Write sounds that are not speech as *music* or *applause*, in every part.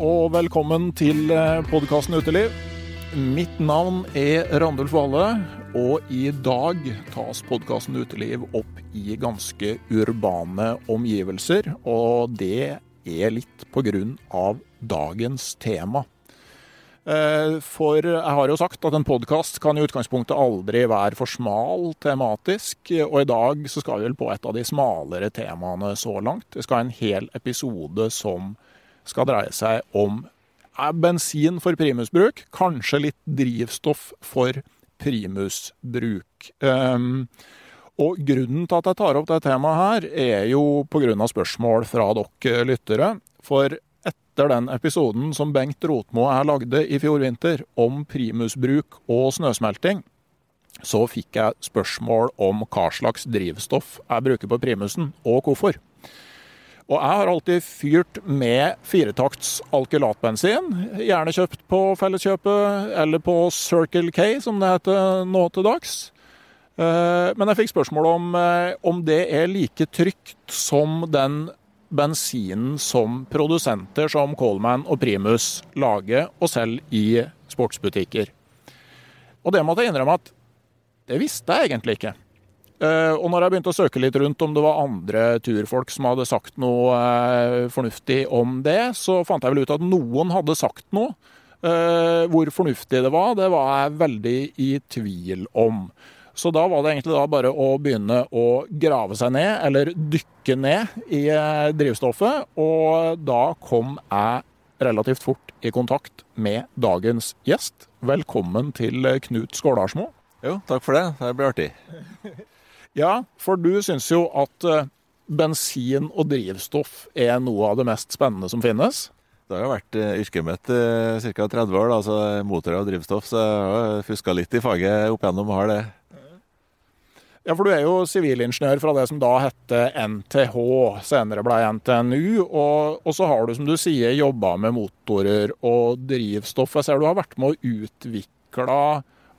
Og velkommen til podkasten Uteliv. Mitt navn er Randulf Valle, og i dag tas podkasten Uteliv opp i ganske urbane omgivelser. Og det er litt på grunn av dagens tema. Eh, For jeg har jo sagt at en podkast kan i utgangspunktet aldri være for smal tematisk, og i dag så skal vi vel på et av de smalere temaene så langt. Vi skal ha en hel episode som skal dreie seg om bensin for primusbruk, kanskje litt drivstoff for primusbruk. Um, og grunnen til at jeg tar opp det temaet her, er jo pga. spørsmål fra dere lyttere. For etter den episoden som Bengt Rotmo og jeg lagde i fjor vinter om primusbruk og snøsmelting, så fikk jeg spørsmål om hva slags drivstoff jeg bruker på primusen, og hvorfor. Og jeg har alltid fyrt med firetakts alkylatbensin. Gjerne kjøpt på Felleskjøpet eller på Circle K, som det heter nå til dags. Eh, Men jeg fikk spørsmål om, eh, om det er like trygt som den bensinen som produsenter som Coleman og Primus lager og selger i sportsbutikker. Og det måtte jeg innrømme at det visste jeg egentlig ikke. Eh, Og når jeg begynte å søke litt rundt om det var andre turfolk som hadde sagt noe eh, fornuftig om det, så fant jeg vel ut at noen hadde sagt noe. Eh, Hvor fornuftig det var, det var jeg veldig i tvil om. Så da var det egentlig bare å begynne å grave seg ned, eller dykke ned i drivstoffet. Og da kom jeg relativt fort i kontakt med dagens gjest. Velkommen til Knut Skålarsmo. Jo, takk for det. Det blir artig. Ja, for du syns jo at eh, bensin og drivstoff er noe av det mest spennende som finnes. Det har jo vært eh, yrket mitt i ca. 30 år, altså så motorer og drivstoff. Så jeg har fuska litt i faget opp igjennom og har det. Ja, for du er jo sivilingeniør fra det som da hette NTH, senere ble NTNU. Og, og så har du, som du sier, jobba med motorer og drivstoff. Jeg ser du har vært med å utvikle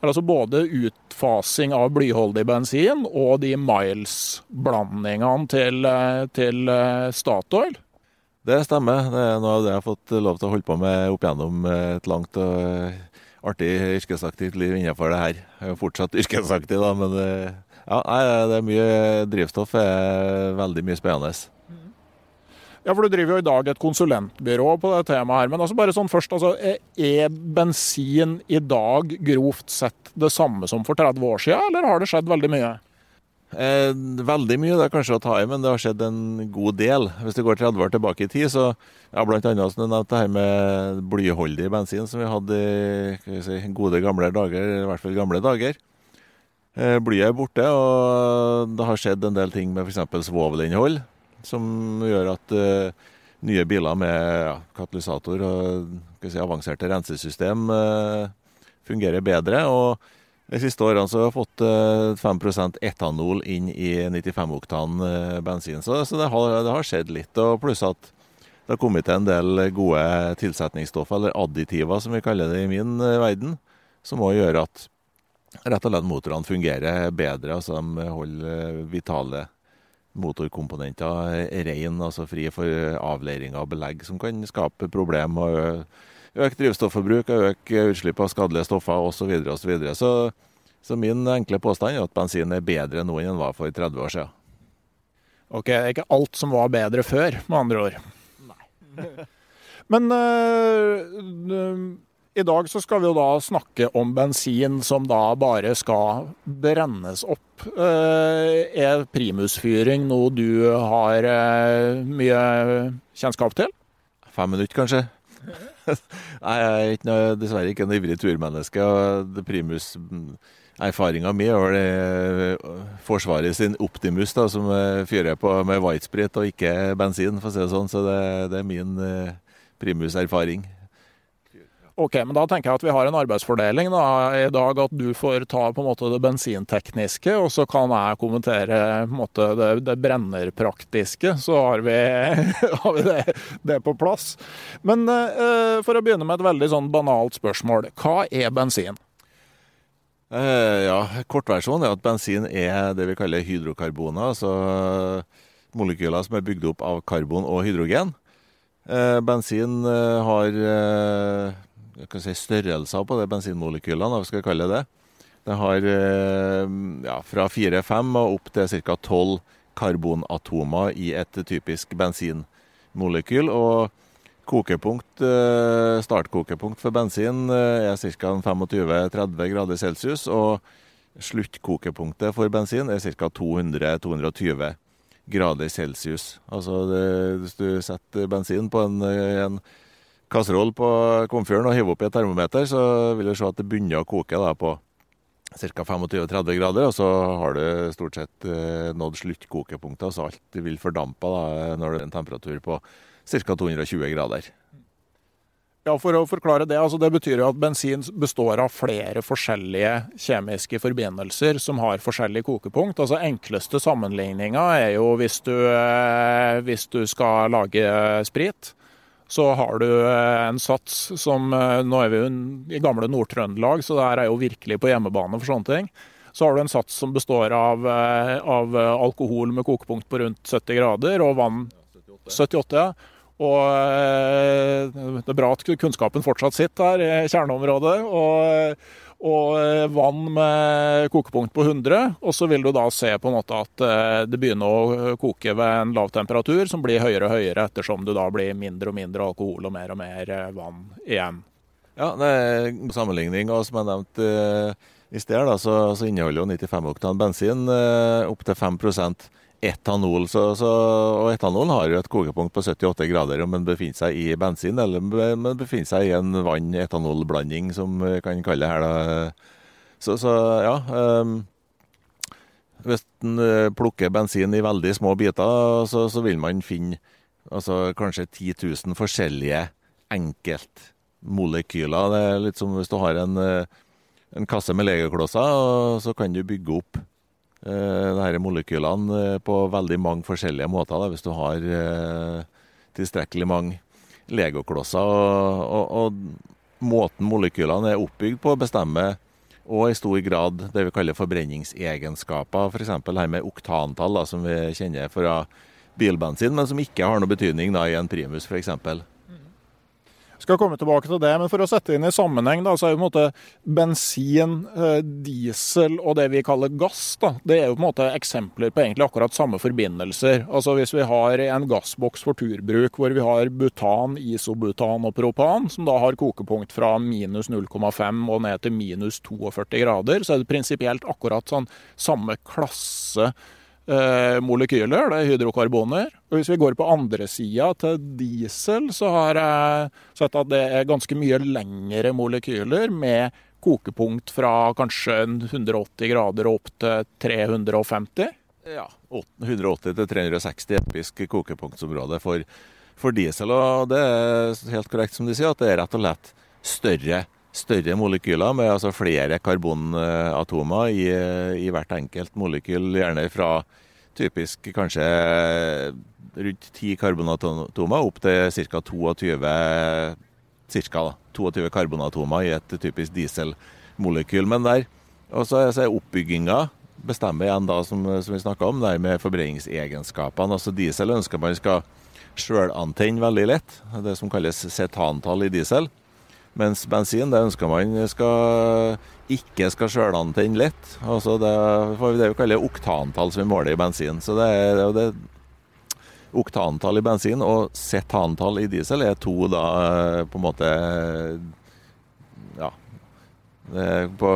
altså både utfasing av blyholdig bensin og de miles-blandingene til, eh, til eh, Statoil. Det stemmer. Det er noe av det jeg har fått lov til å holde på med opp gjennom et langt og eh, artig yrkesaktivt liv innenfor det her. Jeg er jo fortsatt yrkesaktiv, da, men eh, ja, det er mye drivstoff. er veldig mye spennende. Ja, for du driver jo i dag et konsulentbyrå på det temaet her. Men altså bare sånn først, altså, er bensin i dag grovt sett det samme som for 30 år siden, eller har det skjedd veldig mye? Eh, veldig mye det er kanskje å ta i, men det har skjedd en god del. Hvis det går 30 år tilbake i tid, så ja, annet som du nevnte her med blyholdig bensin, som vi hadde i si, gode gamle dager, i hvert fall gamle dager. Eh, blyet er borte, og det har skjedd en del ting med f.eks. svovelinnhold, som gjør at eh, nye biler med katalysator og si, avanserte rensesystem eh, fungerer bedre. og de siste årene så har vi fått eh, 5% etanol inn i 95-oktan eh, bensin, så, det, har, det har skjedd litt. Og pluss at det har kommet til en del gode tilsetningsstoffer, eller additiver som vi kaller det i min eh, verden, som òg gjør at rett og slett motorene fungerer bedre. altså De holder vitale motorkomponenter ren, altså fri for avleiring av belegg, som kan skape problemer. Øke drivstofforbruk, øke utslipp av skadelige stoffer osv. Så, videre, og så, videre. så Så min enkle påstand er at bensin er bedre nå enn den var for 30 år siden. Ok, det er ikke alt som var bedre før, med andre ord. Nei. *laughs* Men øh, i dag så skal vi jo da snakke om bensin som da bare skal brennes opp. Uh, er primusfyring noe du har uh, mye kjennskap til? Fem minutter, kanskje. *laughs* Nei, jeg er ikke noe, dessverre ikke en ivrig turmenneske. og Primus Erfaringa mi er det Forsvaret sin Optimus, da, som fyrer på med whitesprit og ikke bensin, for å si det sånn. Så det, det er min primuserfaring. Ok, men Da tenker jeg at vi har en arbeidsfordeling da, i dag. At du får ta på en måte det bensintekniske, og så kan jeg kommentere på en måte det, det brennerpraktiske. Så har vi, *laughs* har vi det, det, på plass. Men uh, for å begynne med et veldig sånn banalt spørsmål. Hva er bensin? Uh, ja, Kortversjonen er at bensin er det vi kaller hydrokarboner. altså molekyler som er bygd opp av karbon og hydrogen. Uh, bensin har si, størrelser på de bensinmolekylene, hva skal vi kalle det. Det har eh, ja, fra 4-5 og opp til ca. 12 karbonatomer i et typisk bensinmolekyl. Og kokepunkt, eh, startkokepunkt for bensin eh, er ca. 25-30 grader celsius. Og sluttkokepunktet for bensin er ca. 200-220 grader celsius. Altså det, hvis du setter bensin på en, en kasseroll på komfyren og hive opp i et termometer, så vil du se at det begynner å koke da, på ca. 25-30 grader. Og så har du stort sett eh, nådd sluttkokepunktet, så alt vil fordampe da, når det er en temperatur på ca. 220 grader. Ja, For å forklare det, altså det betyr jo at bensin består av flere forskjellige kjemiske forbindelser som har forskjellig kokepunkt. Altså Enkleste sammenligninga er jo hvis du, eh, hvis du skal lage sprit så har du eh, en sats som eh, Nå er vi jo i gamle Nord-Trøndelag, så det her er jo virkelig på hjemmebane for sånne ting. Så har du en sats som består av, eh, av alkohol med kokepunkt på rundt 70 grader og vann 78. ja. Og det er bra at kunnskapen fortsatt sitter her i kjerneområdet. Og, og eh, vann med kokepunkt på 100. Og så vil du da se på en måte at eh, det begynner å koke ved en lav temperatur, som blir høyere og høyere ettersom du da blir mindre og mindre alkohol og mer og mer eh, vann igjen. Ja, det er god sammenligning. Og som jeg nevnte i sted, da, så, så inneholder jo 95 oktan bensin eh, opptil 5 etanol. Så, så, og etanol har jo et kokepunkt på 78 grader om den befinner seg i bensin eller om den befinner seg i en vann-etanol-blanding, som vi kan kalle det her. da. Så, så ja. Um, hvis en eh, plukker bensin i veldig små biter, så, så vil man finne altså, kanskje 10 000 forskjellige enkeltmolekyler. Det er litt som hvis du har en, eh, en kasse med legoklosser, så kan du bygge opp disse molekylene eh, på veldig mange forskjellige måter. Da, hvis du har eh, tilstrekkelig mange legoklosser. Og, og, og, måten molekylene er oppbygd på, bestemmer og i stor grad det vi kaller forbrenningsegenskaper. F.eks. For her med oktantall, da, som vi kjenner fra bilbensin, men som ikke har noe betydning da, i en primus f.eks skal komme tilbake til det, men for å sette inn i sammenheng, da, så er jo på en måte bensin, eh, diesel og det vi kaller gass, da, det er jo på en måte eksempler på egentlig akkurat samme forbindelser. Altså Hvis vi har en gassboks for turbruk hvor vi har butan, isobutan og propan, som da har kokepunkt fra minus 0,5 og ned til minus 42 grader, så er det prinsipielt akkurat sånn samme klasse molekyler, det er hydrokarboner. Og Hvis vi går på andre sida, til diesel, så har jeg sett at det er ganske mye lengre molekyler med kokepunkt fra kanskje 180 grader opp til 350. Ja, 180 til 360 episk kokepunktsområde for, for diesel. Og det er helt korrekt som de sier, at det er rett og slett større større molekyler med altså flere karbonatomer i, i, hvert enkelt molekyl, gjerne fra typisk kanskje rundt 10 karbonatomer opp til ca. 22, cirka, 22 karbonatomer i et typisk dieselmolekyl. Men der også er oppbygginga bestemmer igjen da, som, som vi snakka om, der med forbrenningsegenskapene. Altså Diesel ønsker man skal sjølantenne veldig lett, det som kalles setantall i diesel. Mens bensin det ønsker man skal, ikke skal sjølantenne lett. Altså det, det jo kaller oktantall som vi måler i bensin. Så det er, det er Oktantall i bensin og setantall i diesel er to da på en måte Ja. På,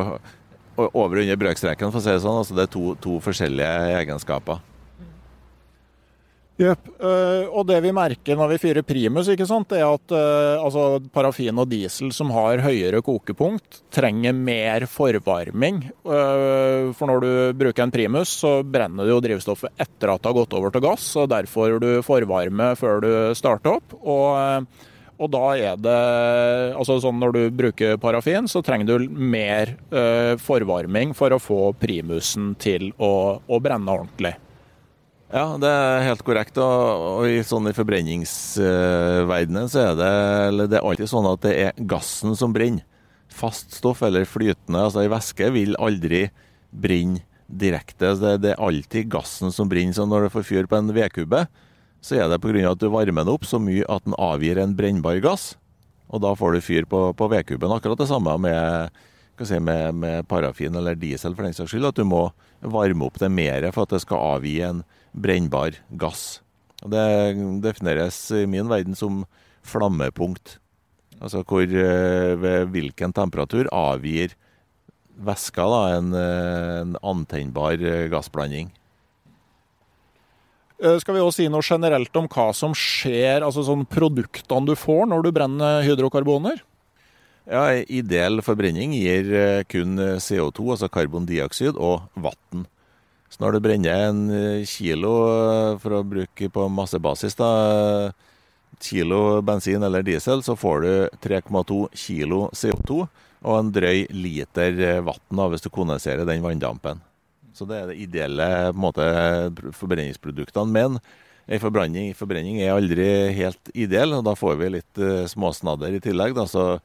over og under brøkstreken, for å si det sånn. Altså det er to, to forskjellige egenskaper. Yep. Uh, og det vi merker når vi fyrer primus, ikke sant, det er at uh, altså, parafin og diesel som har høyere kokepunkt, trenger mer forvarming. Uh, for når du bruker en primus, så brenner du jo drivstoffet etter at det har gått over til gass. og Derfor du forvarme før du starter opp. og og da er det altså sånn Når du bruker parafin, så trenger du mer forvarming for å få primusen til å, å brenne ordentlig. Ja, det er helt korrekt. Og, og i, sånne forbrenningsverdenen så er det, det er alltid sånn at det er gassen som brenner. Fast stoff eller flytende, altså ei væske, vil aldri brenne direkte. Det, det, er alltid gassen som brenner. Så når du får fyr på en vedkubbe, så er det pga. at du varmer den opp så mye at den avgir en brennbar gass. Og da får du fyr på, på vedkubben. Akkurat det samme med, si, med, med parafin eller diesel for den saks skyld. At du må varme opp det mer for at det skal avgi en brennbar gass. Og det defineres i min verden som flammepunkt. Altså hvor, eh, ved hvilken temperatur avgir væska da, en, eh, en antennbar eh, gassblanding. Skal vi også si noe generelt om hva som skjer, altså sånn produktene du får når du brenner hydrokarboner? Ja, Ideell forbrenning gir kun CO2, altså karbondioksid, og vann. Så når du brenner en eh, kilo, eh, for å bruke på massebasis, da, kilo bensin eller diesel, så får du 3,2 kilo CO2 og en drøy liter eh, vann hvis du kondenserer den vanndampen. Så det er det ideelle måte, forbrenningsproduktene. Men en forbrenning, forbrenning, er aldri helt ideell, og da får vi litt småsnadder i tillegg. Da, så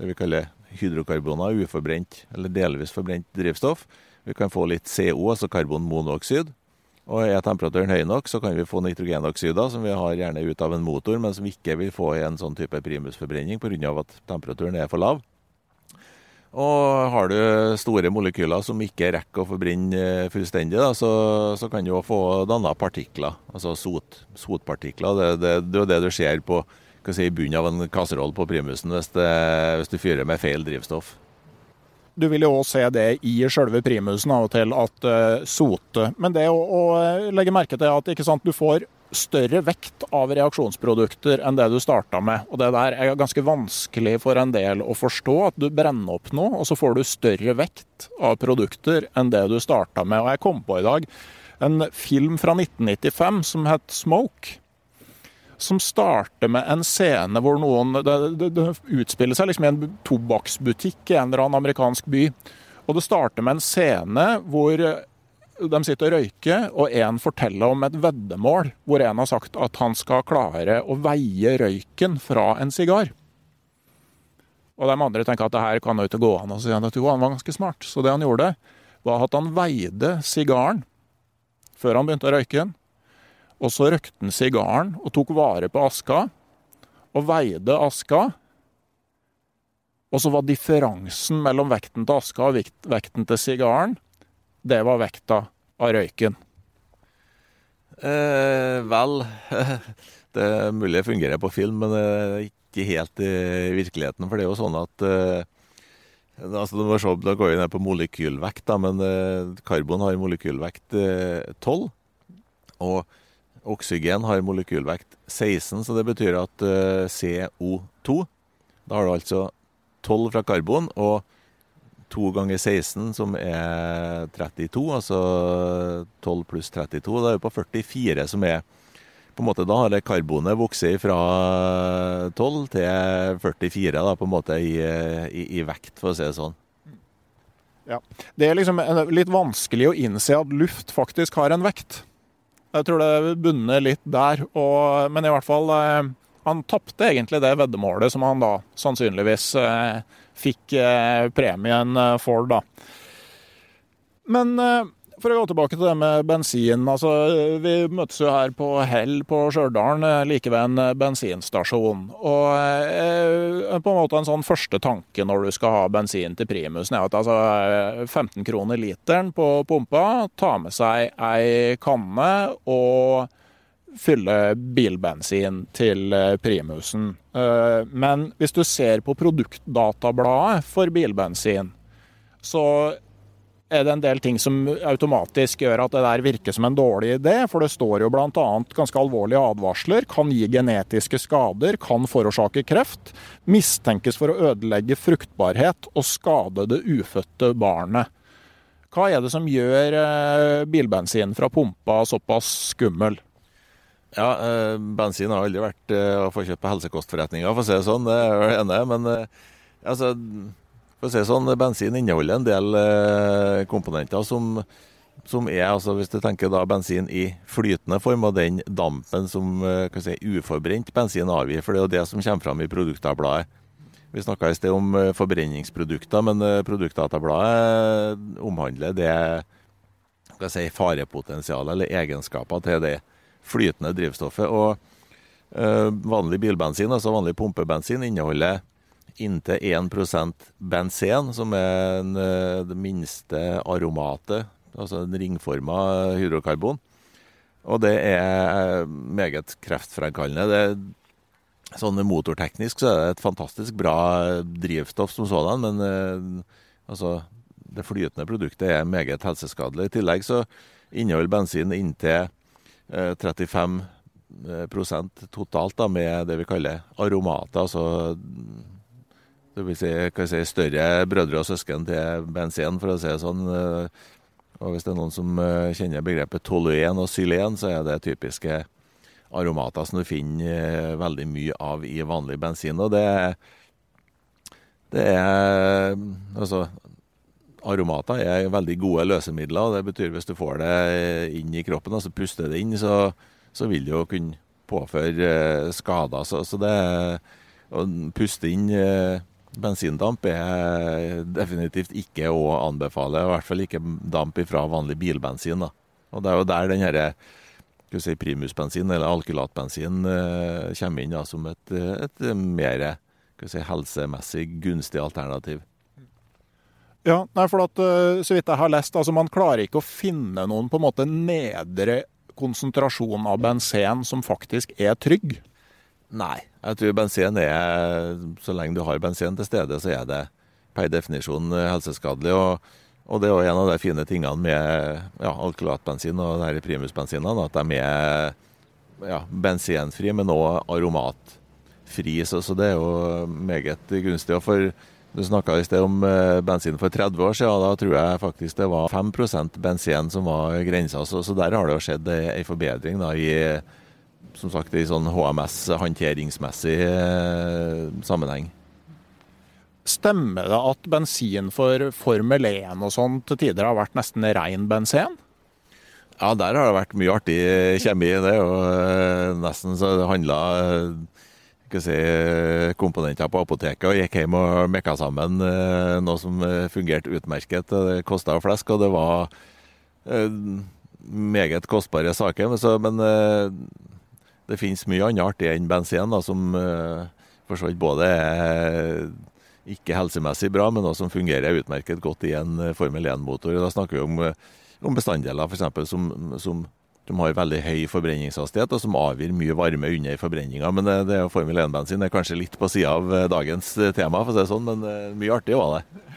det vi kaller hydrokarboner, uforbrent eller delvis forbrent drivstoff. Vi kan få litt CO, altså karbonmonoksid. Og er temperaturen høy nok, så kan vi få nitrogenoksider, som vi har gjerne ut av en motor, men som ikke vil få i en sånn type primusforbrenning pga. at temperaturen er for lav. Og har du store molekyler som ikke rekker å forbrenne fullstendig, da, så, så, kan du få danna partikler, altså sot, sotpartikler. Det, det, det, er jo det du ser på si, bunnen av en kasseroll på primusen hvis, hvis du fyrer med feil drivstoff. Du vil jo òg se det i selve primusen av og til, at uh, sote. Men det å, å, legge merke til at sant, du får større vekt av reaksjonsprodukter enn det du starta med. Og det der er ganske vanskelig for en del å forstå, at du brenner opp noe, og så får du større vekt av produkter enn det du starta med. Og jeg kom på i dag en film fra 1995 som het 'Smoke' som starter med en scene hvor noen Det, det, det utspiller seg liksom i en tobakksbutikk i en eller annen amerikansk by. Og det starter med en scene hvor de sitter og røyker, og en forteller om et veddemål hvor en har sagt at han skal klare å veie røyken fra en sigar. Og de andre tenker at det her kan jo ikke gå an. Og så sier han at jo, han var ganske smart. Så det han gjorde, var at han veide sigaren før han begynte å røyke den. Og så røkte han sigaren og tok vare på aska, og veide aska. Og så var differansen mellom vekten til aska og vekten til sigaren, det var vekta av røyken. Eh, vel *laughs* Det er mulig det fungerer på film, men ikke helt i virkeligheten. For det er jo sånn at eh, altså, du må se, Da går vi ned på molekylvekt, da, men eh, karbon har molekylvekt eh, 12. Og Oksygen har molekylvekt 16, så det betyr at eh, CO2 Da har du altså 12 fra karbon og 2 ganger 16, som er 32, altså 12 pluss 32. Da er vi på 44, som er på en måte, Da har det karbonet vokst fra 12 til 44 da, på en måte i, i, i vekt, for å si det sånn. Ja. Det er liksom litt vanskelig å innse at luft faktisk har en vekt. Jeg tror det bunner litt der. Og, men i hvert fall eh, Han tapte egentlig det veddemålet som han da sannsynligvis eh, fikk eh, premien for, da. Men for å gå tilbake til det med bensin. altså Vi møttes jo her på Hell på Stjørdal, eh, like ved en eh, bensinstasjon. Og eh, på en måte en sånn første tanke når du skal ha bensin til primusen, er at altså 15 kroner literen på pumpa, ta med seg ei kanne og fylle bilbensin til primusen. Men hvis du ser på produktdatabladet for bilbensin, så er det en del ting som automatisk gjør at det der virker som en dårlig idé. For det står jo bl.a. ganske alvorlige advarsler. Kan gi genetiske skader, kan forårsake kreft. Mistenkes for å ødelegge fruktbarhet og skade det ufødte barnet. Hva er det som gjør eh, bilbensin fra pumpa såpass skummel? Ja, eh, bensin har aldri vært eh, å få kjøpt på helsekostforretninger, for å si det sånn. Det er enig i. Men altså for å si sånn, Bensin inneholder en del eh, komponenter som, som, er altså Hvis du tenker da bensin i flytende form, og den dampen som eh, si, uforbrent bensin avgir, for det er jo det som kommer fram i produktabladet. Vi snakka i sted om eh, forbrenningsprodukter, men produktdatabladet omhandler det skal si, farepotensialet eller egenskaper til det flytende drivstoffet. Og øh, vanlig bilbensin, altså vanlig pumpebensin, inneholder inntil 1% benzen, som er en, eh, det minste aromatet, altså en ringforma hydrokarbon. Og det er meget kreftfremkallende. Sånn motorteknisk så er det et fantastisk bra drivstoff som sådan, men eh, altså, det flytende produktet er meget helseskadelig. I tillegg så inneholder bensin inntil eh, 35 totalt da, med det vi kaller aromater, altså det vil si, si, større brødre og søsken til bensin, for å si det sånn. Eh, og hvis det er noen som eh, kjenner begrepet toluen og xylen, så er det typiske aromater som du finner eh, veldig mye av i vanlig bensin. Og det, det er Altså, aromater er veldig gode løsemidler. og Det betyr hvis du får det inn i kroppen, altså puster det inn, så, så vil det jo kunne påføre skader. Så, så det å puste inn Bensindamp er definitivt ikke å anbefale. I hvert fall ikke damp fra vanlig bilbensin. Da. Og Det er jo der den herre si, primusbensin eller alkylatbensin uh, kommer inn da, som et, et mer si, helsemessig gunstig alternativ. Ja, nei, for at, eh, så vidt jeg har lest, altså man klarer ikke å finne noen på en måte nedre konsentrasjon av bensin som faktisk er trygg. Nei. Jeg tror bensin er Så lenge du har bensin til stede, så er det per definisjon helseskadelig. Og, og det er jo en av de fine tingene med ja, alkylatbensin og primusbensinene, at de er ja, bensinfri, men òg aromatfri. Så, så, det er jo meget gunstig. Og for du snakka i sted om eh, bensin for 30 år siden. Da tror jeg faktisk det var 5% bensin som var grensa. Så, så der har det jo skjedd ei forbedring da, i som sagt i sånn HMS-håndteringsmessig eh, sammenheng. Stemmer det at bensin for Formel 1 og sånn til tider har vært nesten ren bensin? Ja, der har det vært mye artig kjemi. Det er jo eh, nesten så det handla si, komponenter på apoteket og gikk hjem og mekka sammen eh, noe som fungerte utmerket. Det kosta flesk, og det var meget kostbare saker. Men, så, men det finnes mye annet artig enn bensin, da, som uh, for så vidt både er ikke helsemessig bra, men også som fungerer utmerket godt i en eh, Formel 1-motor. Da snakker vi om, eh, om bestanddeler eksempel, som, som, som, har veldig høy forbrenningshastighet, og som avgir mye varme under forbrenninga. Men det, det Formel 1-bensin er kanskje litt på sida av dagens tema, for å si det sånn, men mye artig var det.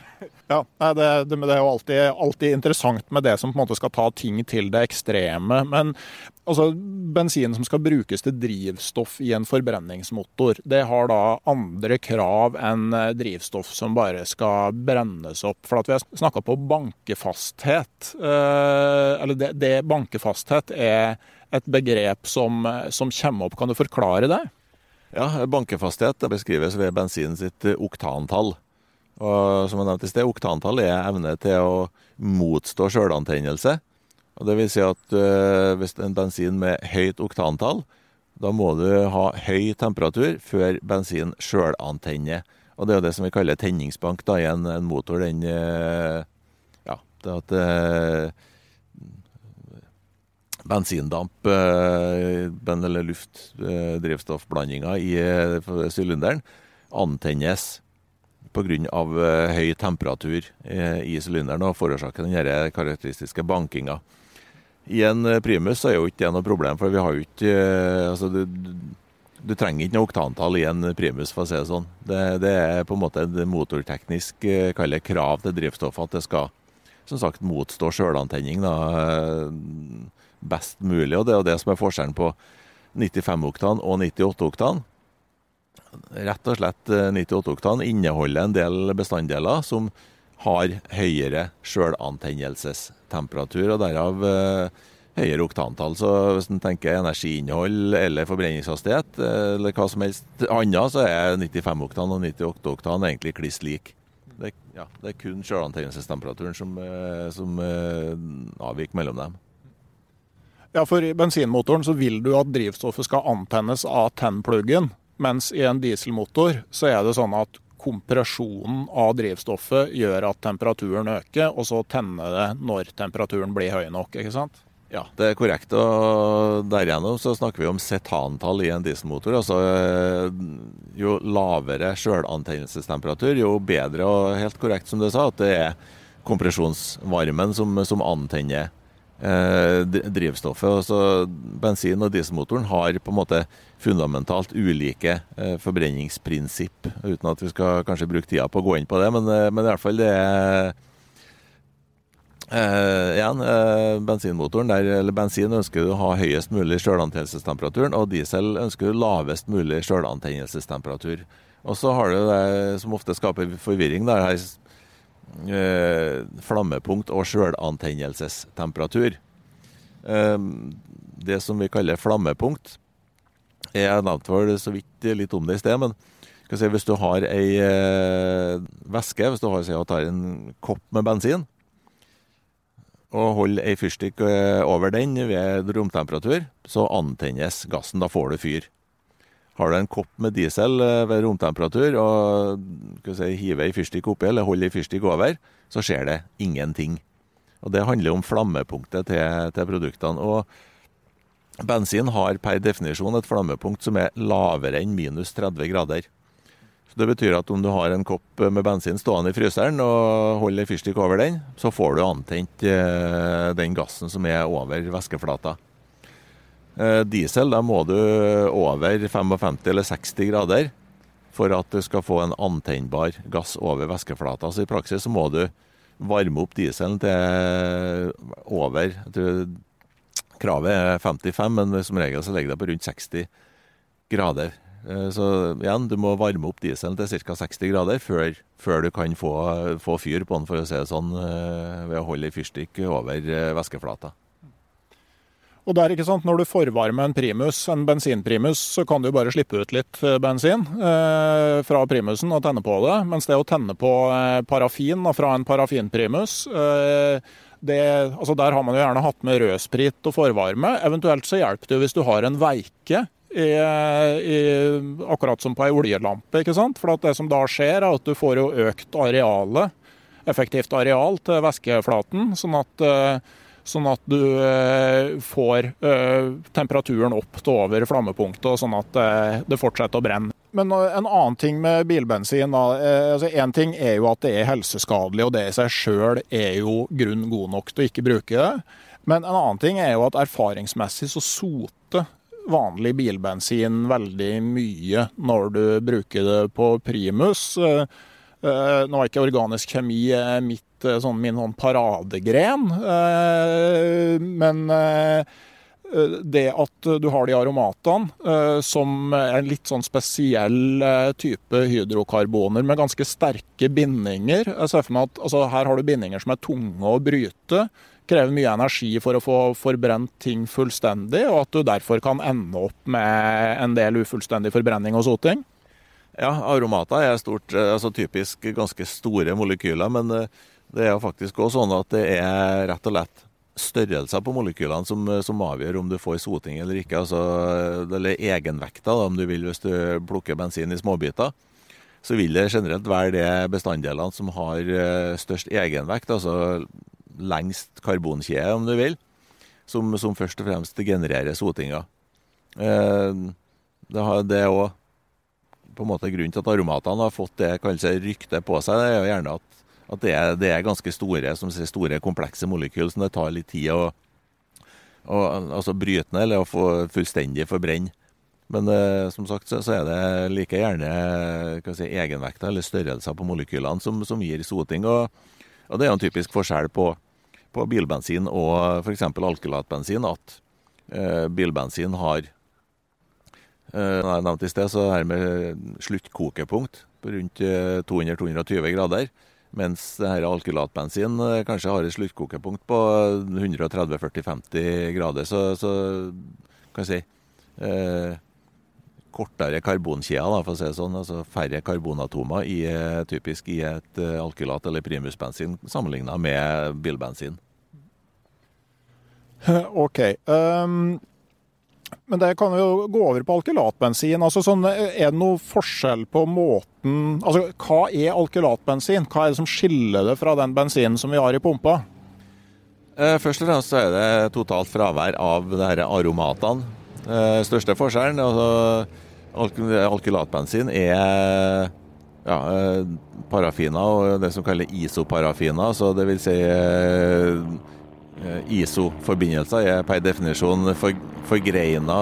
Ja, det, det, det, er jo alltid, alltid, interessant med det som på en måte skal ta ting til det ekstreme. Men altså, bensin som skal brukes til drivstoff i en forbrenningsmotor, det har da andre krav enn eh, drivstoff som bare skal brennes opp. For at vi har snakka på bankefasthet. Eh, eller det, det, bankefasthet er et begrep som, som kommer opp. Kan du forklare det? Ja, bankefasthet beskrives ved bensin sitt oktantall. Og som jeg nevnte i sted, oktantall er evne til å motstå sjølantennelse. Og det vil si at uh, hvis en bensin med høyt oktantall, da må du ha høy temperatur før bensin sjølantenner. Og det er jo det som vi kaller tenningsbank da, i en, en motor. Den, uh, ja, Det at eh, bensindamp ben- eller luft-drivstoffblandinga i eh, sylinderen antennes pga. Eh, høy temperatur eh, i sylinderen og forårsaker den karakteristiske bankinga. I en eh, primus er jo ikke det noe problem, for vi har jo ikke altså du, du trenger ikke noe oktantall i en primus, for å si det sånn. Det, det er på en måte et motorteknisk kalle krav til drivstoffet at det skal som sagt motstå sjølantenning best mulig. Og det er jo det som er forskjellen på 95-oktan og 98-oktan. Rett og slett 98-oktan inneholder en del bestanddeler som har høyere sjølantennelsestemperatur, og derav eh, høyere oktantall. Så hvis en tenker energiinnhold eller forbrenningshastighet eh, eller hva som helst annet, så er 95-oktan og 98-oktan egentlig kliss lik. Det, ja, det er kun sjølantennelsestemperaturen som, eh, som eh, avviker mellom dem. Ja, for i bensinmotoren så vil du at drivstoffet skal antennes av tennpluggen, mens i en dieselmotor så er det sånn at kompresjonen av drivstoffet gjør at temperaturen øker, og så tenner det når temperaturen blir høy nok, ikke sant? Ja, det er korrekt. og Derigjennom så snakker vi om setantall i en dieselmotor. altså eh, Jo lavere sjølantennelsestemperatur, jo bedre. Og helt korrekt som du sa, at det er kompresjonsvarmen som, som antenner eh, drivstoffet. Altså, bensin- og dieselmotoren har på en måte fundamentalt ulike eh, forbrenningsprinsipp, uten at vi skal kanskje bruke tida på å gå inn på det. Men, eh, men i hvert fall det er Eh, igjen, eh, bensinmotoren der, eller Bensin ønsker du å ha høyest mulig sjølantennelsestemperatur, og diesel ønsker du lavest mulig sjølantennelsestemperatur. Og så har du det som ofte skaper forvirring, der her eh, flammepunkt og sjølantennelsestemperatur. Eh, det som vi kaller flammepunkt, jeg nevnte vel så vidt litt om det i sted, men si, hvis du har ei eh, væske, hvis du har, si, tar en kopp med bensin, og holder ei fyrstikk eh, over den ved romtemperatur, så antennes gassen. Da får du fyr. Har du en kopp med diesel eh, ved romtemperatur og si, hiver ei fyrstikk oppi, eller holder ei fyrstikk over, så skjer det ingenting. Og Det handler om flammepunktet til, til produktene. Og bensin har per definisjon et flammepunkt som er lavere enn minus 30 grader. Så Det betyr at om du har en kopp med bensin stående i fryseren og holder fyrstikk over den, så får du antent eh, den gassen som er over væskeflata. Eh, diesel da må du over 55 eller 60 grader for at du skal få en antennbar gass over væskeflata. Så i praksis så må du varme opp dieselen til over jeg tror Kravet er 55, men som regel så ligger det på rundt 60 grader. Eh, så igjen, du må varme opp dieselen til ca. 60 grader før, før du kan få, få, fyr på den, for å si det sånn, eh, ved å holde ei fyrstikk over eh, væskeflata. Og der, ikke sant, Når du forvarmer en primus, en bensinprimus, så kan du bare slippe ut litt bensin eh, fra primusen og tenne på det. Mens det å tenne på eh, parafin fra en parafinprimus eh, det, altså Der har man jo gjerne hatt med rødsprit og forvarme. Eventuelt så hjelper det hvis du har en veike i, i, akkurat som på ei oljelampe. ikke sant? For det som da skjer, er at du får jo økt arealet, effektivt areal til væskeflaten. Sånn at, eh, sånn at du eh, får eh, temperaturen opp til over flammepunktet, sånn at det fortsetter å brenne. Men en annen ting med bilbensin da, altså En ting er jo at det er helseskadelig, og det i seg sjøl er jo grunn god nok til å ikke bruke det. Men en annen ting er jo at erfaringsmessig så soter vanlig bilbensin veldig mye når du bruker det på primus. Eh, eh, nå er ikke organisk kjemi mitt, eh, sånn, min sånn paradegren, men det at du har de aromatene som en litt sånn spesiell type hydrokarboner med ganske sterke bindinger Jeg ser for meg at altså, Her har du bindinger som er tunge å bryte krever mye energi for å få forbrent ting fullstendig, og at du derfor kan ende opp med en del ufullstendig forbrenning og soting? Ja, aromater er stort, eh, altså typisk ganske store molekyler, men eh, det er jo faktisk også sånn at det er rett og lett størrelser på molekylene som, eh, som avgjør om du får soting eller ikke. Altså, eller egenvekta, om du vil, hvis du plukker bensin i småbiter. Så vil det generelt være de bestanddelene som har størst egenvekt. altså lengst karbonkjede, om du vil, som, som først og fremst genererer sotinga. Det, har, det er òg på en måte grunnen til at aromatene har fått det ryktet på seg. Det er jo gjerne at, at det, er, det, er, ganske store, sier, store komplekse molekyler som det tar litt tid å, å altså bryte ned eller å få fullstendig forbrenne. Men eh, som sagt så, så, er det like gjerne si, egenvekter eller størrelser på molekylene som, som gir soting. Og, og, det er en typisk forskjell på, på bilbensin og f.eks. alkylatbensin. At eh, bilbensin har eh, jeg nevnte i sted, så her med sluttkokepunkt på rundt 200-220 eh, grader. Mens alkylatbensin eh, kanskje har et sluttkokepunkt på 130-40-50 grader. Så, så kan jeg si eh, kortere karbonkjeder, for å si det sånn. Altså færre karbonatomer i, eh, typisk i et eh, alkylat eller primusbensin sammenlignet med bilbensin. *laughs* OK. Um, men det kan jo gå over på alkylatbensin. Altså sånn, er det noe forskjell på måten Altså, Hva er alkylatbensin? Hva er det som skiller det fra den bensinen som vi har i pumpa? Eh, først og fremst er det totalt fravær av her aromatene. Største forskjellen altså Alkylatbensin er ja, eh, parafiner og det som kalles isoparafiner. Så det vil si eh, iso-forbindelser er per definisjon for, forgreina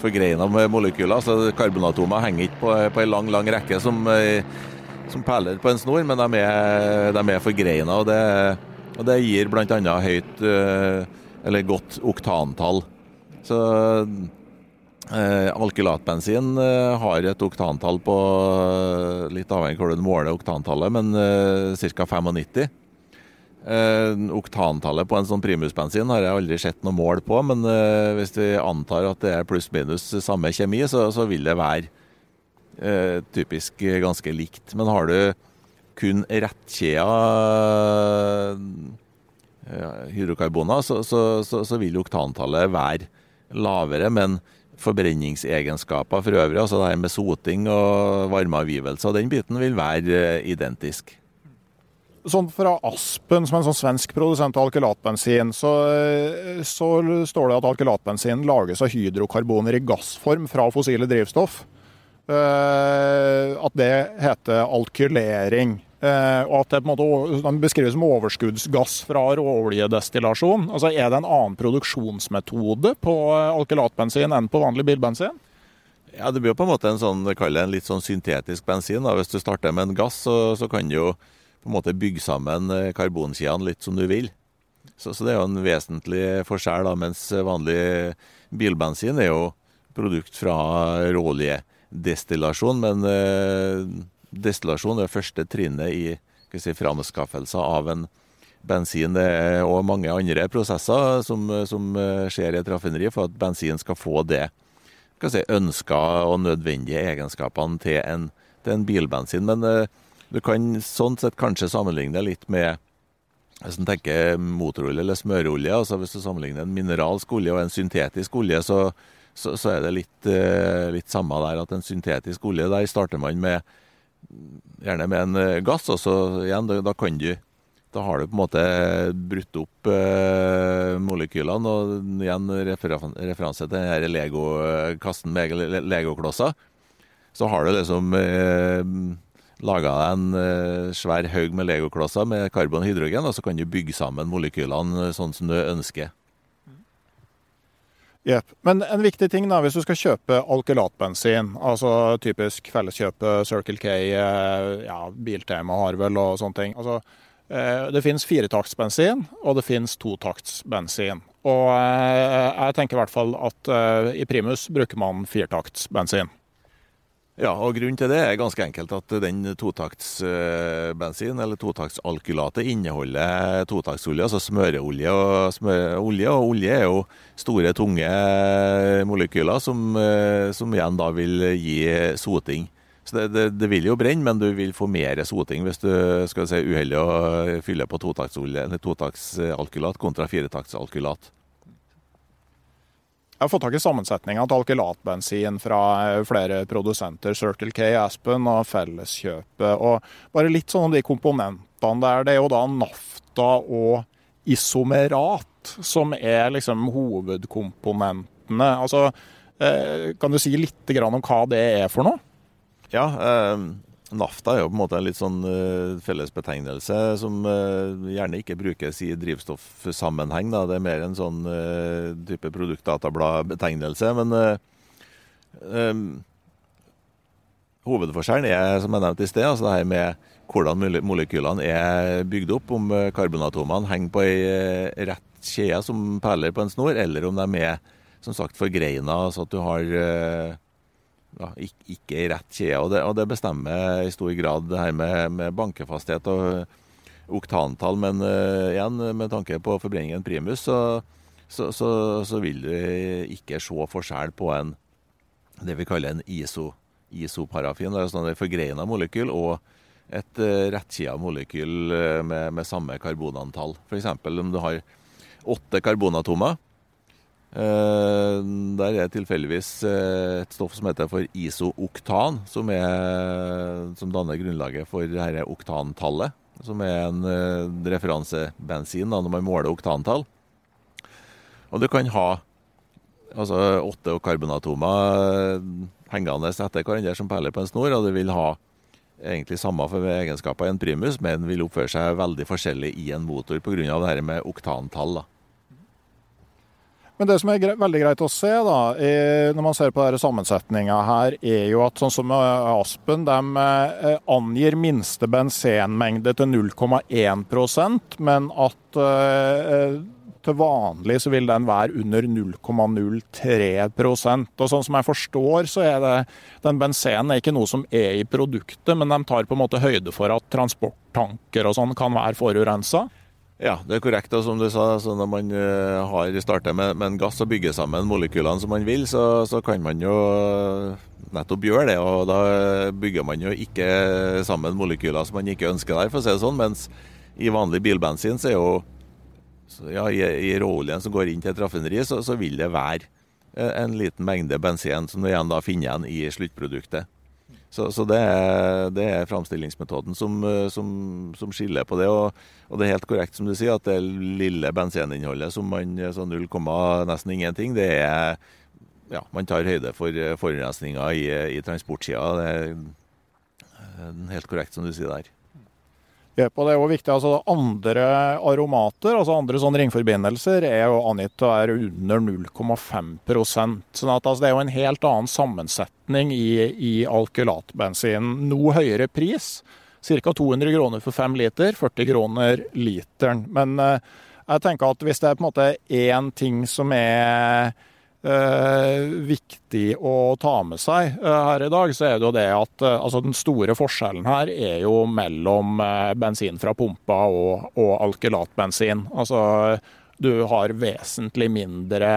forgreina med molekyler. Så karbonatomer henger ikke på, på en lang, lang rekke som, eh, som perler på en snor, men de er, de er forgreina. Og det, og det gir bl.a. høyt eller godt oktantall. Så Eh, alkylatbensin eh, har et oktantall på eh, litt avhengig av hvordan du måler oktantallet, men eh, ca. 95. Eh, oktantallet på en sånn primusbensin har jeg aldri sett noe mål på, men eh, hvis vi antar at det er pluss-minus samme kjemi, så, så, vil det være eh, typisk ganske likt. Men har du kun rettkjeda hydrokarboner, så, så, så vil oktantallet være lavere. men forbrenningsegenskaper for øvrig. Altså det her med soting og varmeavgivelse. og Den biten vil være eh, identisk. Sånn Fra Aspen, som er en sånn svensk produsent av alkylatbensin, så, eh, så står det at alkylatbensin lages av hydrokarboner i gassform fra fossile drivstoff. Uh, at det heter alkylering. Uh, og at det på en måte den beskrives som overskuddsgass fra råoljedestillasjon. Altså, er det en annen produksjonsmetode på alkylatbensin enn på vanlig bilbensin? Ja, Det blir jo på en måte en sånn, en litt sånn syntetisk bensin. Da. Hvis du starter med en gass, så, så, kan du jo på en måte bygge sammen eh, karbonkjedene litt som du vil. Så, så, det er jo en vesentlig forskjell. da, Mens vanlig bilbensin er jo produkt fra råoljedestillasjon. Men eh, destillasjon er første trinnet i si, framskaffelse av en bensin. Det er òg mange andre prosesser som, som, eh, skjer i et raffineri for at bensin skal få det si, ønska og nødvendige egenskapene til en, til en bilbensin. Men uh, du kan sånn sett kanskje sammenligne det litt med hvis en tenker motorolje eller smørolje, altså Hvis du sammenligner en mineralsk olje og en syntetisk olje, så, så, så er det litt, uh, litt samme der. At en syntetisk olje, der starter man med gjerne med en eh, gass. Og så igjen, da, da, kan du Da har du på en måte brutt opp eh, molekylene. Og igjen refer referanse til denne Lego-kassen med legoklosser. Så har du liksom eh, laga deg en eh, svær haug med legoklosser med karbon og hydrogen, og så kan du bygge sammen molekylene sånn som du ønsker. Yep. Men en viktig ting da, hvis du skal kjøpe alkylatbensin, altså typisk felleskjøpet Circle K, eh, ja, Biltema har vel og sånne ting. Altså, eh, det finnes firetaktsbensin, og det finnes totaktsbensin. Og eh, jeg tenker i hvert fall at i primus bruker man firetaktsbensin. Ja, og grunnen til det er ganske enkelt at den totaktsbensin, eller totaktsalkylatet, inneholder totaktsolje, altså smøreolje. Og smøreolje og olje er jo store, tunge molekyler som, som igjen da vil gi soting. Så det, det, det, vil jo brenne, men du vil få mer soting hvis du skal si uheldig å fylle på totaktsalkylat kontra firetaktsalkylat. Jeg har fått tak i sammensetninga til alkylatbensin fra eh, flere produsenter, Circle K, Aspen og Felleskjøpet. Og bare litt sånn om de komponentene der. Det er jo da nafta og isomerat som er liksom hovedkomponentene. Altså, eh, kan du si litt om hva det er for noe? Ja, eh, Nafta er jo på en måte en litt sånn uh, fellesbetegnelse som uh, gjerne ikke brukes i drivstoffsammenheng. Da. Det er mer en sånn uh, type produktdatabladbetegnelse. Men um, hovedforskjellen er, som jeg nevnte i sted, altså det her med hvordan molekylene er bygd opp. Om karbonatomene henger på ei rett kjede som perler på en snor, eller om de er som sagt forgreina, så at du har ja, ikke i rett kjede. Og det, og det, bestemmer i stor grad det her med, med bankefasthet og oktantall. Men uh, igjen, med tanke på forbrenningen primus, så, så, så, så, vil du ikke se forskjell på en det vi kaller en iso, isoparafin. Det er sånn et forgreina molekyl og et uh, rettkjeda molekyl uh, med, med, samme karbonantall. F.eks. om du har åtte karbonatomer Eh, der er tilfeldigvis eh, et stoff som heter for isooktan, som, er, som danner grunnlaget for dette oktantallet. Som er en eh, referansebensin når man måler oktantall. Og du kan ha altså, åtte karbonatomer hengende etter hverandre som perler på en snor, og du vil ha egentlig samme egenskaper i en primus, men vil oppføre seg veldig forskjellig i en motor pga. det her med oktantall. da. Men det som er gre veldig greit å se da, er, når man ser på sammensetninga her, er jo at sånn som Aspen de eh, angir minste bensenmengde til 0,1% men at eh, til vanlig så vil den være under 0,03% Og Sånn som jeg forstår, så er det den bensenen er ikke noe som er i produktet, men de tar på en måte høyde for at transporttanker og sånn kan være forurensa. Ja, det er korrekt. Og som du sa, så når man uh, har startet med, med, en gass og bygger sammen molekylene som man vil, så, så, kan man jo nettopp gjøre det. Og da bygger man jo ikke sammen molekyler som man ikke ønsker der, for å si det sånn. Mens i vanlig bilbensin så er jo ja, i, i råoljen som går inn til et raffineri, så, så, vil det være eh, en liten mengde bensin som du igjen da finner igjen i sluttproduktet. Så, så det, er, er, framstillingsmetoden som, som, som, skiller på det. Og, og, det er helt korrekt som du sier, at det lille benseninnholdet som man så 0, nesten ingenting, det er ja, man tar høyde for forurensninga i, i transportsida. Det er helt korrekt som du sier der på. Det er jo viktig, altså Andre aromater, altså andre sånne ringforbindelser, er jo angitt å være under 0,5% sånn at altså, Det er jo en helt annen sammensetning i, i alkylatbensin. Noe høyere pris. Ca. 200 kroner for 5 liter, 40 kroner literen. Men eh, jeg tenker at hvis det er på en måte én ting som er viktig å ta med seg eh, her i dag, så er det jo det at eh, altså den store forskjellen her er jo mellom eh, bensin fra pumpa og, og alkylatbensin. Altså du har vesentlig mindre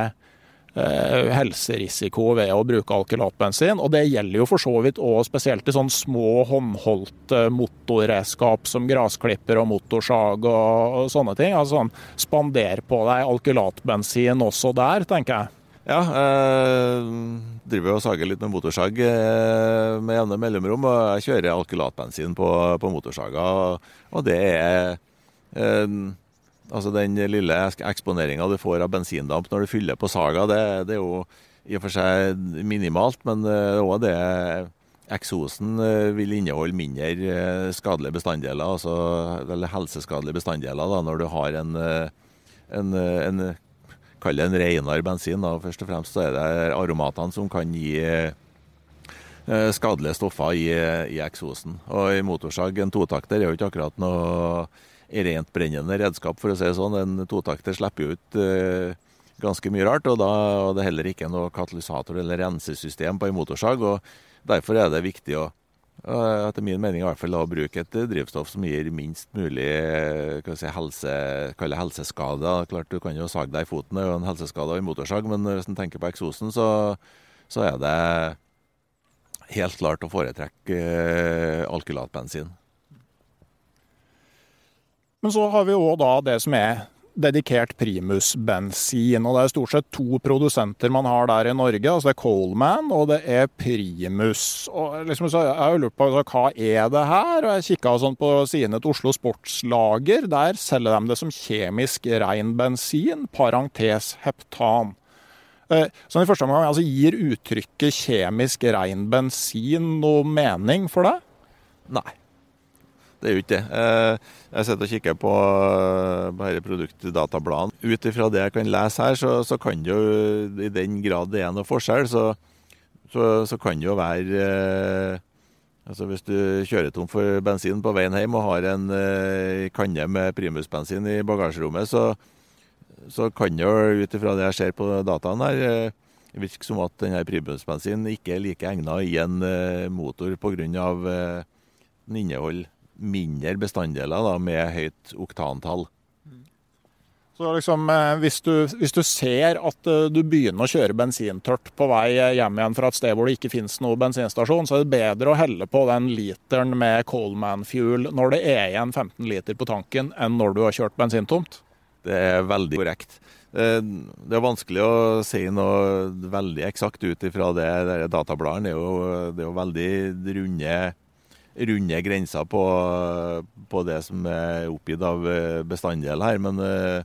eh, helserisiko ved å bruke alkylatbensin. Og det gjelder jo for så vidt òg spesielt i sånn små håndholdte motorredskap som grasklipper og motorsag og, og sånne ting. Altså sånn spander på deg alkylatbensin også der, tenker jeg. Ja, jeg driver og sager litt med motorsag eh, med jevne mellomrom. Og jeg kjører alkylatbensin på, på motorsaga, og det er eh, Altså den lille eksponeringa du får av bensindamp når du fyller på saga, det, det er jo i og for seg minimalt, men òg det Eksosen vil inneholde mindre skadelige bestanddeler, altså, eller helseskadelige bestanddeler, da, når du har en, en, en Kall det en renere bensin. Da. Først og fremst så er det aromatene som kan gi eh, skadelige stoffer i, i eksosen. Og i motorsag, en totakter er jo ikke akkurat noe rent brennende redskap, for å si det sånn. En totakter slipper jo ut eh, ganske mye rart, og da er det heller ikke noe katalysator eller rensesystem på en motorsag. og Derfor er det viktig å etter min mening i hvert fall å bruke et drivstoff som gir minst mulig si, helse, helseskade. Klart Du kan jo sage deg i foten, det er jo en helseskade en motorsag, men hvis en tenker på eksosen, så, så, er det helt klart å foretrekke eh, alkylatbensin. Men så har vi òg det som er dedikert primusbensin. Og det er stort sett to produsenter man har der i Norge. altså Det er Coleman og det er Primus. Og liksom, så Jeg har lurt på altså, hva er det her? Og jeg kikka sånn på sidene til Oslo Sportslager. Der selger de det som kjemisk rein bensin, parentes heptan. Eh, så i første omgang, altså, Gir uttrykket kjemisk rein bensin noe mening for deg? Nei. Det er jo ikke det. Eh, jeg sitter og kikker på, på disse produktdatabladene. Ut ifra det jeg kan lese her, så, så, kan det jo, i den grad det er noe forskjell, så, så, så kan det jo være eh, altså Hvis du kjører tom for bensin på veien hjem og har en eh, kanne med primusbensin i bagasjerommet, så, så kan det jo ut ifra det jeg ser på dataen her, eh, virke som at denne primusbensinen ikke er like egnet i en eh, motor pga. Eh, den inneholder mindre bestanddeler da, med høyt oktantall. Så liksom, eh, hvis du, hvis du, ser at eh, du begynner å kjøre bensintørt på vei hjem igjen fra et sted hvor det ikke finnes noen bensinstasjon, så er det bedre å helle på den literen med Coleman Fuel når det er igjen 15 liter på tanken, enn når du har kjørt bensintomt? Det er veldig korrekt. Eh, det er vanskelig å si noe veldig eksakt ut ifra det. Databladene er er jo veldig runde runde grenser på, på, det som er oppgitt av eh, bestanddel her, men eh,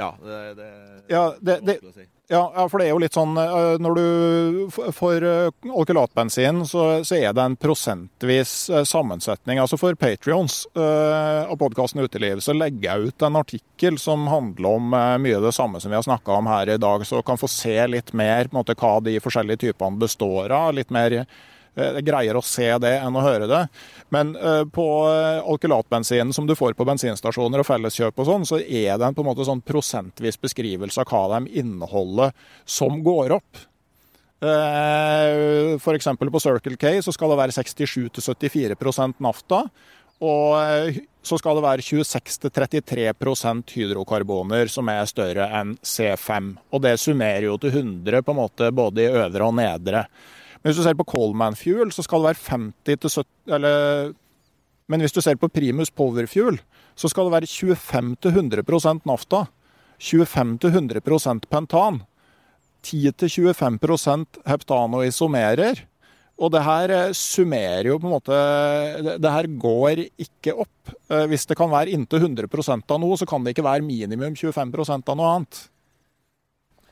ja, det, det, ja, det, det si. ja, for det er jo litt sånn eh, Når du får alkylatbensin, så, så er det en prosentvis sammensetning. Altså For Patrions av podkasten Uteliv så legger jeg ut en artikkel som handler om mye av det samme som vi har snakka om her i dag, så kan få se litt mer på en måte, hva de forskjellige typene består av. Litt mer Eh, det greier å se det enn å høre det. Men uh, på eh, alkylatbensinen som du får på bensinstasjoner og felleskjøp og sånn, så er det en på en måte sånn prosentvis beskrivelse av hva de inneholder som går opp. F.eks. på Circle K så skal det være 67-74% nafta. Og så skal det være 26-33% hydrokarboner som er større enn C5. Og det summerer jo til 100 på en måte både i øvre og nedre. Men hvis du ser på Coleman Fuel, så skal det være 50 til 70 eller, Men hvis du ser på Primus Power Fuel, så skal det være 25-100% nafta. 25-100% pentan. 10-25% heptanoisomerer. Og det her eh, summerer jo på en måte Det her går ikke opp. Eh, hvis det kan være inntil 100 av noe, så kan det ikke være minimum 25 av noe annet.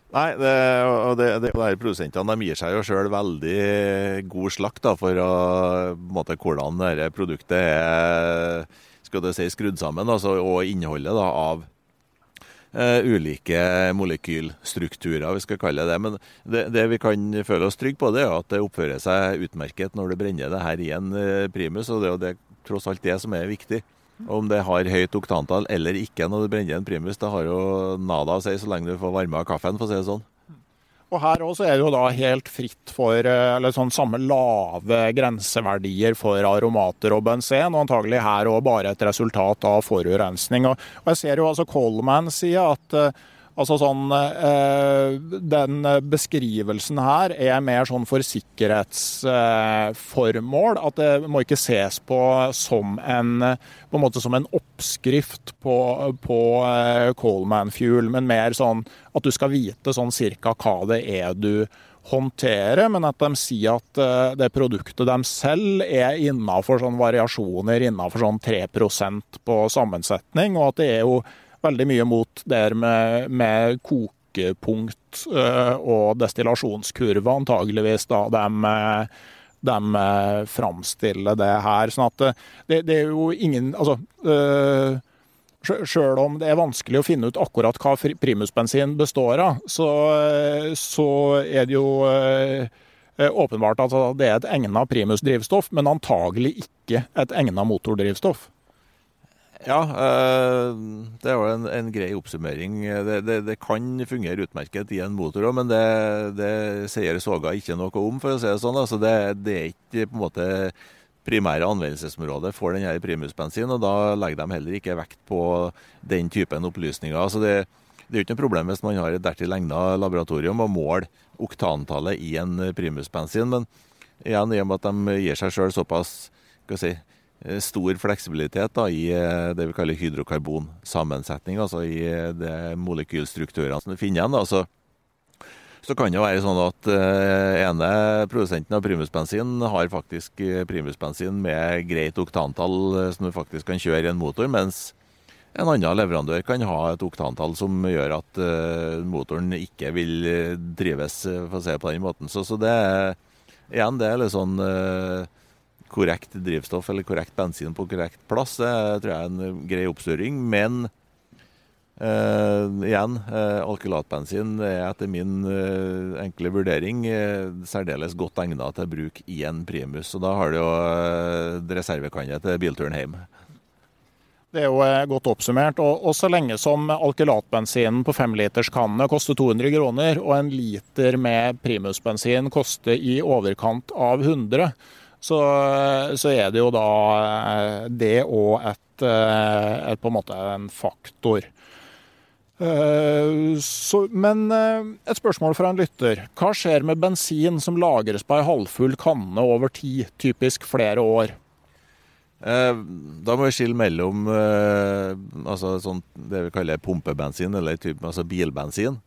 Nei, det, og det, det, de produsentene de gir seg jo sjøl veldig god slakt da, for å, måte, hvordan dette produktet er skal du si, skrudd sammen, altså, og innholdet da, av uh, ulike molekylstrukturer, vi skal kalle det. Men det, det, vi kan føle oss trygge på, det er at det oppfører seg utmerket når du brenner det her i en uh, primus, og det er tross alt det som er viktig. Om det har høyt oktantall eller ikke når du brenner en primus, det har jo nada å si så lenge du får varme av kaffen, for å si det sånn. Og her også er det jo da helt fritt for eh, eller sånn samme lave grenseverdier for aromater og benzen, og antagelig her òg bare et resultat av forurensning. Og jeg ser jo altså Coleman sier at eh, Altså sånn eh, Den beskrivelsen her er mer sånn for sikkerhetsformål. At det må ikke ses på som en, på en, måte som en oppskrift på, på eh, Coleman Fuel, men mer sånn at du skal vite sånn cirka hva det er du håndtere, men at de sier at eh, det produktet de selv er innafor sånn variasjoner innafor sånn 3% på sammensetning, og at det er jo veldig mye mot det med, med kokepunkt uh, og destillasjonskurve, antageligvis, da de, de uh, framstiller det her. Sånn at det, det er jo ingen Altså Sjøl om det er vanskelig å finne ut akkurat hva primusbensin består av, så, så er det jo åpenbart at det er et egnet primusdrivstoff, men antagelig ikke et egnet motordrivstoff. Ja, eh, det er jo en, en grei oppsummering. Det, det, det, kan fungere utmerket i en motor òg, men det, det, sier Soga ikke noe om, for å si det sånn. Altså det, det, er ikke på en måte primære anvendelsesområdet for denne primusbensin, og da legger de heller ikke vekt på den typen opplysninger. Altså det, det er jo ikke noe problem hvis man har et dertil egnet laboratorium og måler oktantallet i en primusbensin, men igjen, i og med at de gir seg sjøl såpass skal si, stor fleksibilitet da, i det vi kaller hydrokarbonsammensetning, altså i de molekylstrukturene som du finner igjen. så så kan det være sånn at uh, ene produsenten av primusbensin har faktisk eh, primusbensin med greit oktantall som du faktisk kan kjøre i en motor, mens en annen leverandør kan ha et oktantall som gjør at uh, motoren ikke vil drives, for å si det på den måten. Så, så det er igjen det er litt sånn korrekt drivstoff eller korrekt bensin på korrekt plass. Det tror jeg er en grei oppstyring. Men eh, igjen, eh, alkylatbensin er etter min eh, enkle vurdering særdeles godt egnet til bruk i en primus. Og da har du jo uh, reservekanne til bilturen hjem. Det er jo godt oppsummert. Og, og så lenge som alkylatbensinen på femliterskannene koster 200 kroner, og en liter med primusbensin koster i overkant av 100, så, så er det jo da det og et, et, på en måte en faktor. Eh, så, men eh, et spørsmål fra en lytter. Hva skjer med bensin som lagres på ei halvfull kanne over tid, typisk flere år? Eh, da må vi skille mellom altså sånn, det vi kaller pumpebensin, eller type, altså bilbensin,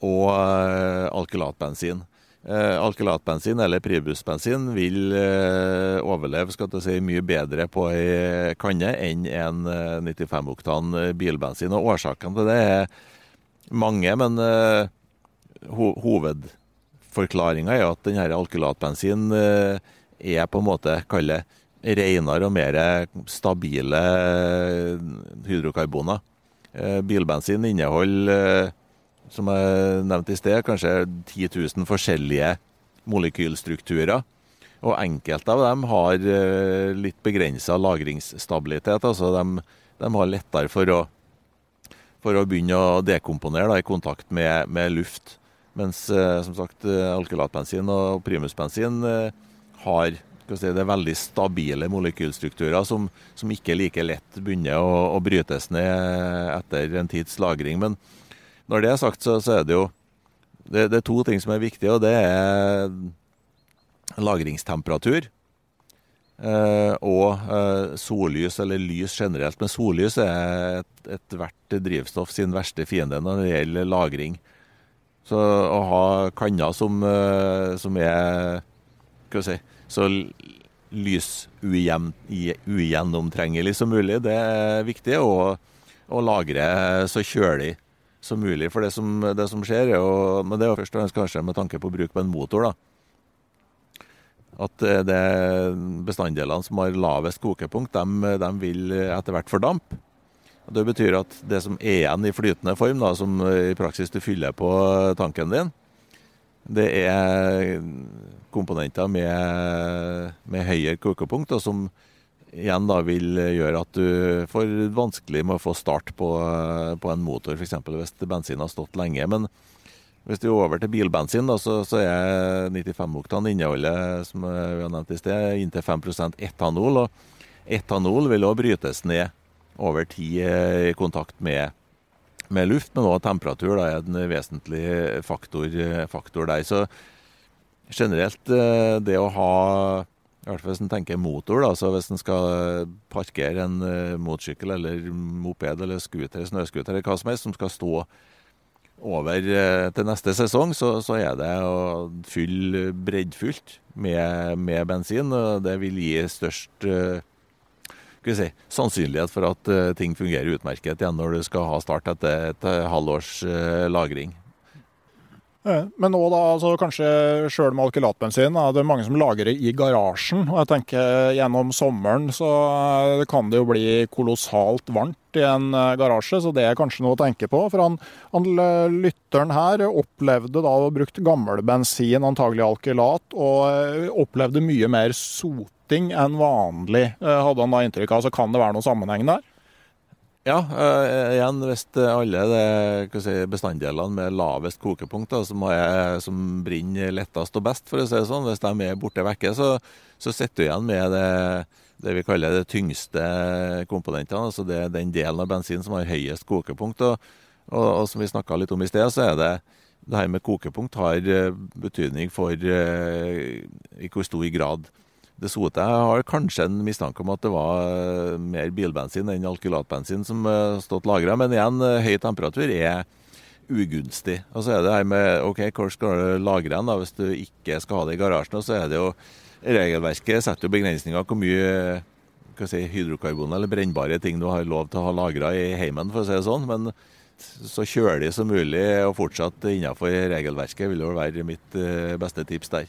og alkylatbensin. Eh, alkylatbensin eller pribussbensin vil eh, overleve skal si, mye bedre på ei kanne enn en 95-oktan eh, bilbensin. Og Årsakene til det er mange, men ho hovedforklaringa er at denne alkylatbensin er på en måte kall renere og mer stabile hydrokarboner. Bilbensin inneholder som jeg nevnte i sted, kanskje 10 000 forskjellige molekylstrukturer. Og enkelte av dem har eh, litt begrensa lagringsstabilitet. altså de, de, har lettere for å, for å begynne å dekomponere da, i kontakt med, med luft. Mens eh, som sagt, eh, alkylatbensin og primusbensin har si, det er veldig stabile molekylstrukturer som, som ikke like lett begynner å, å brytes ned etter en tids lagring. Men når det er sagt, så, så er det jo det, det, er to ting som er viktige, og det er lagringstemperatur. Eh, og eh, sollys, eller lys generelt. Men sollys er ethvert et drivstoff sin verste fiende når det gjelder lagring. Så å ha kanner som, eh, som er hva si, så lysugjennomtrengelig som mulig, det er viktig. Og å lagre så kjølig som mulig. For det som, det som skjer, er jo, men det er jo først og fremst kanskje med tanke på bruk på en motor, da. At det er bestanddelene som har lavest kokepunkt, de, de vil etter hvert fordampe. Det betyr at det som er igjen i flytende form, da, som i praksis du fyller på tanken din, det er komponenter med, med høyere kokepunkt, og som igjen da vil gjøre at du får vanskelig med å få start på, på en motor, f.eks. hvis bensin har stått lenge. Men hvis du er over til bilbensin, da, så, så er 95-oktan innholdet som vi har nevnt i sted, inntil 5% etanol. Og etanol vil også brytes ned over tid i kontakt med, med luft, men også temperatur da, er en vesentlig faktor, faktor der. Så generelt eh, det å ha hvert fall hvis en tenker motor, da. Så hvis en skal parkere en uh, motorsykkel eller moped eller scooter, snøscooter eller hva som helst som skal stå over uh, til neste sesong, så, så, er det å fylle breddfullt med, med, bensin. og Det vil gi størst si, sannsynlighet for at ting fungerer utmerket igjen når du skal ha start etter et halvårs lagring. Men da, altså kanskje sjøl med alkylatbensin, det er mange som lager det i garasjen. og jeg tenker Gjennom sommeren så eh, kan det jo bli kolossalt varmt i en eh, garasje, så det er kanskje noe å tenke på. For han, han lytteren her opplevde da å ha brukt gammel bensin, antagelig alkylat, og eh, opplevde mye mer soting enn vanlig, hadde han da inntrykk av. Så kan det være noen sammenheng der? Ja, uh, igjen hvis alle de si, bestanddelene med lavest kokepunkt, da, som, er, som, brenner lettest og best, for å si det sånn, hvis de er borte vekke, så, så sitter du igjen med det, det, vi kaller de tyngste komponentene. altså det, Den delen av bensin som har høyest kokepunkt. Og, og, og som vi snakka litt om i sted, så er det det her med kokepunkt har eh, betydning for uh, i hvor stor grad det sote. Jeg har kanskje en mistanke om at det var mer bilbensin enn alkylatbensin som har stått lagra. Men igjen, høy temperatur er ugunstig. Og så er det her med OK, hvor skal du lagre den da, hvis du ikke skal ha det i garasjen? Og så er det jo Regelverket setter jo begrensninger hvor mye si, hydrokarbon eller brennbare ting du har lov til å ha lagra i heimen, for å si det sånn. Men så kjølig som mulig og fortsatt innenfor regelverket vil jo være mitt eh, beste tips der.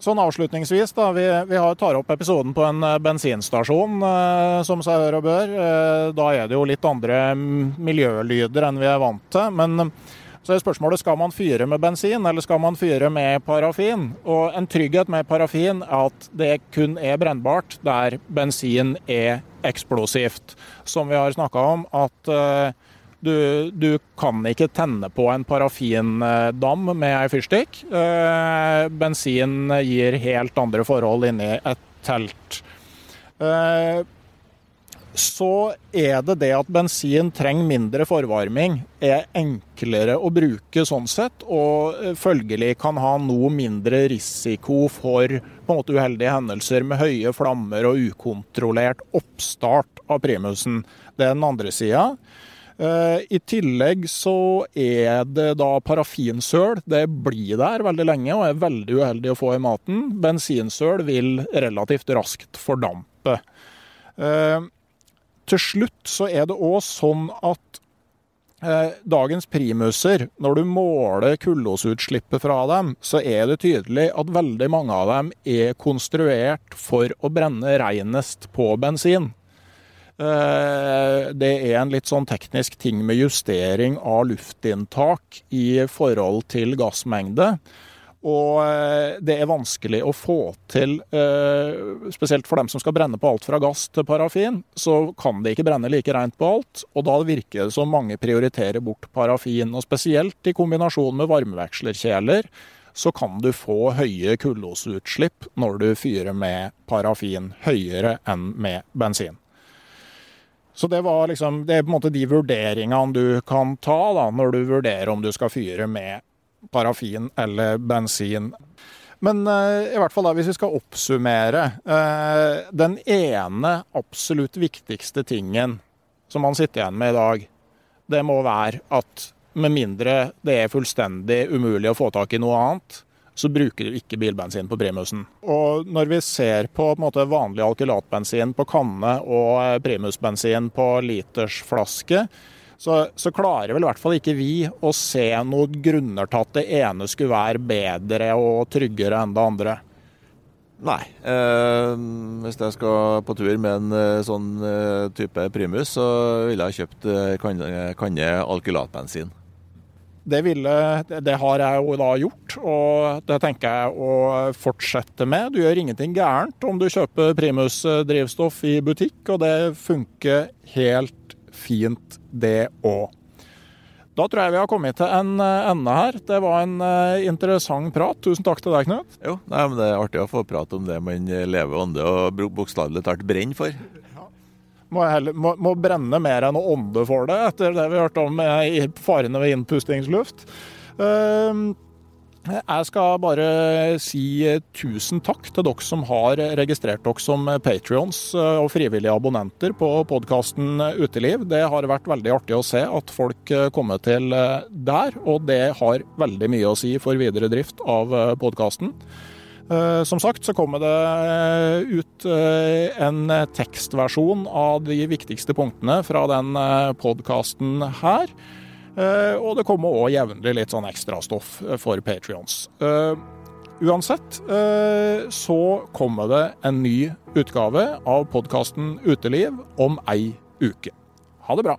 Sånn avslutningsvis, da, vi, vi tar opp episoden på en eh, bensinstasjon, eh, som seg hør og bør. Eh, da er det jo litt andre miljølyder enn vi er vant til. Men så er spørsmålet skal man fyre med bensin, eller skal man fyre med parafin? Og En trygghet med parafin er at det kun er brennbart der bensin er eksplosivt. Som vi har snakka om, at du, du, kan ikke tenne på en parafindam med ei fyrstikk. Eh, bensin gir helt andre forhold inni et telt. Eh, så er det det at bensin trenger mindre forvarming, er enklere å bruke sånn sett, og følgelig kan ha noe mindre risiko for måte uheldige hendelser med høye flammer og ukontrollert oppstart av primusen. Det er den andre sida. Eh, I tillegg så er det da parafinsøl. Det blir der veldig lenge og er veldig uheldig å få i maten. Bensinsøl vil relativt raskt fordampe. Eh, til slutt så er det òg sånn at eh, dagens primuser, når du måler kullosutslippet fra dem, så er det tydelig at veldig mange av dem er konstruert for å brenne renest på bensin. Eh, det er en litt sånn teknisk ting med justering av luftinntak i forhold til gassmengde. Og eh, det er vanskelig å få til, eh, spesielt for dem som skal brenne på alt fra gass til parafin, så kan de ikke brenne like rent på alt. Og da virker det som mange prioriterer bort parafin. Og spesielt i kombinasjon med varmevekslerkjeler så kan du få høye kullosutslipp når du fyrer med parafin, høyere enn med bensin. Så det, liksom, det er på en måte de vurderingene du kan ta da, når du vurderer om du skal fyre med parafin eller bensin. Men uh, i hvert fall da, hvis vi skal oppsummere uh, Den ene absolutt viktigste tingen som man sitter igjen med i dag, det må være at med mindre det er fullstendig umulig å få tak i noe annet, så bruker du ikke bilbensin på primusen. Og når vi ser på, på måte, vanlig alkylatbensin på kanne og eh, primusbensin på litersflaske, så, så, klarer vel i hvert fall ikke vi å se noen grunner til at det ene skulle være bedre og tryggere enn det andre. Nei. Eh, hvis jeg skal på tur med en eh, sånn eh, type primus, så ville jeg kjøpt kanne, kanne alkylatbensin. Det, ville, det, har jeg jo da gjort, og det tenker jeg å fortsette med. Du gjør ingenting gærent om du kjøper Primus-drivstoff i butikk, og det funker helt fint, det òg. Da tror jeg vi har kommet til en ende her. Det var en eh, interessant prat. Tusen takk til deg, Knut. Jo, nei, men Det er artig å få prate om det man lever ånde og bokstavelig talt brenner for. Må, heller, må, må, brenne mer enn å ånde for det, etter det vi har hørt om farene ved innpustingsluft. Ehm, jeg skal bare si tusen takk til dere som har registrert dere som patrions eh, og frivillige abonnenter på podkasten Uteliv. Det har vært veldig artig å se at folk eh, kommer til eh, der, og det har veldig mye å si for videre drift av podkasten. Eh, som sagt så kommer det eh, ut eh, en tekstversjon av de viktigste punktene fra den podkasten her. Og det kommer òg jevnlig litt sånn ekstrastoff for Patrions. Uansett så kommer det en ny utgave av podkasten Uteliv om ei uke. Ha det bra.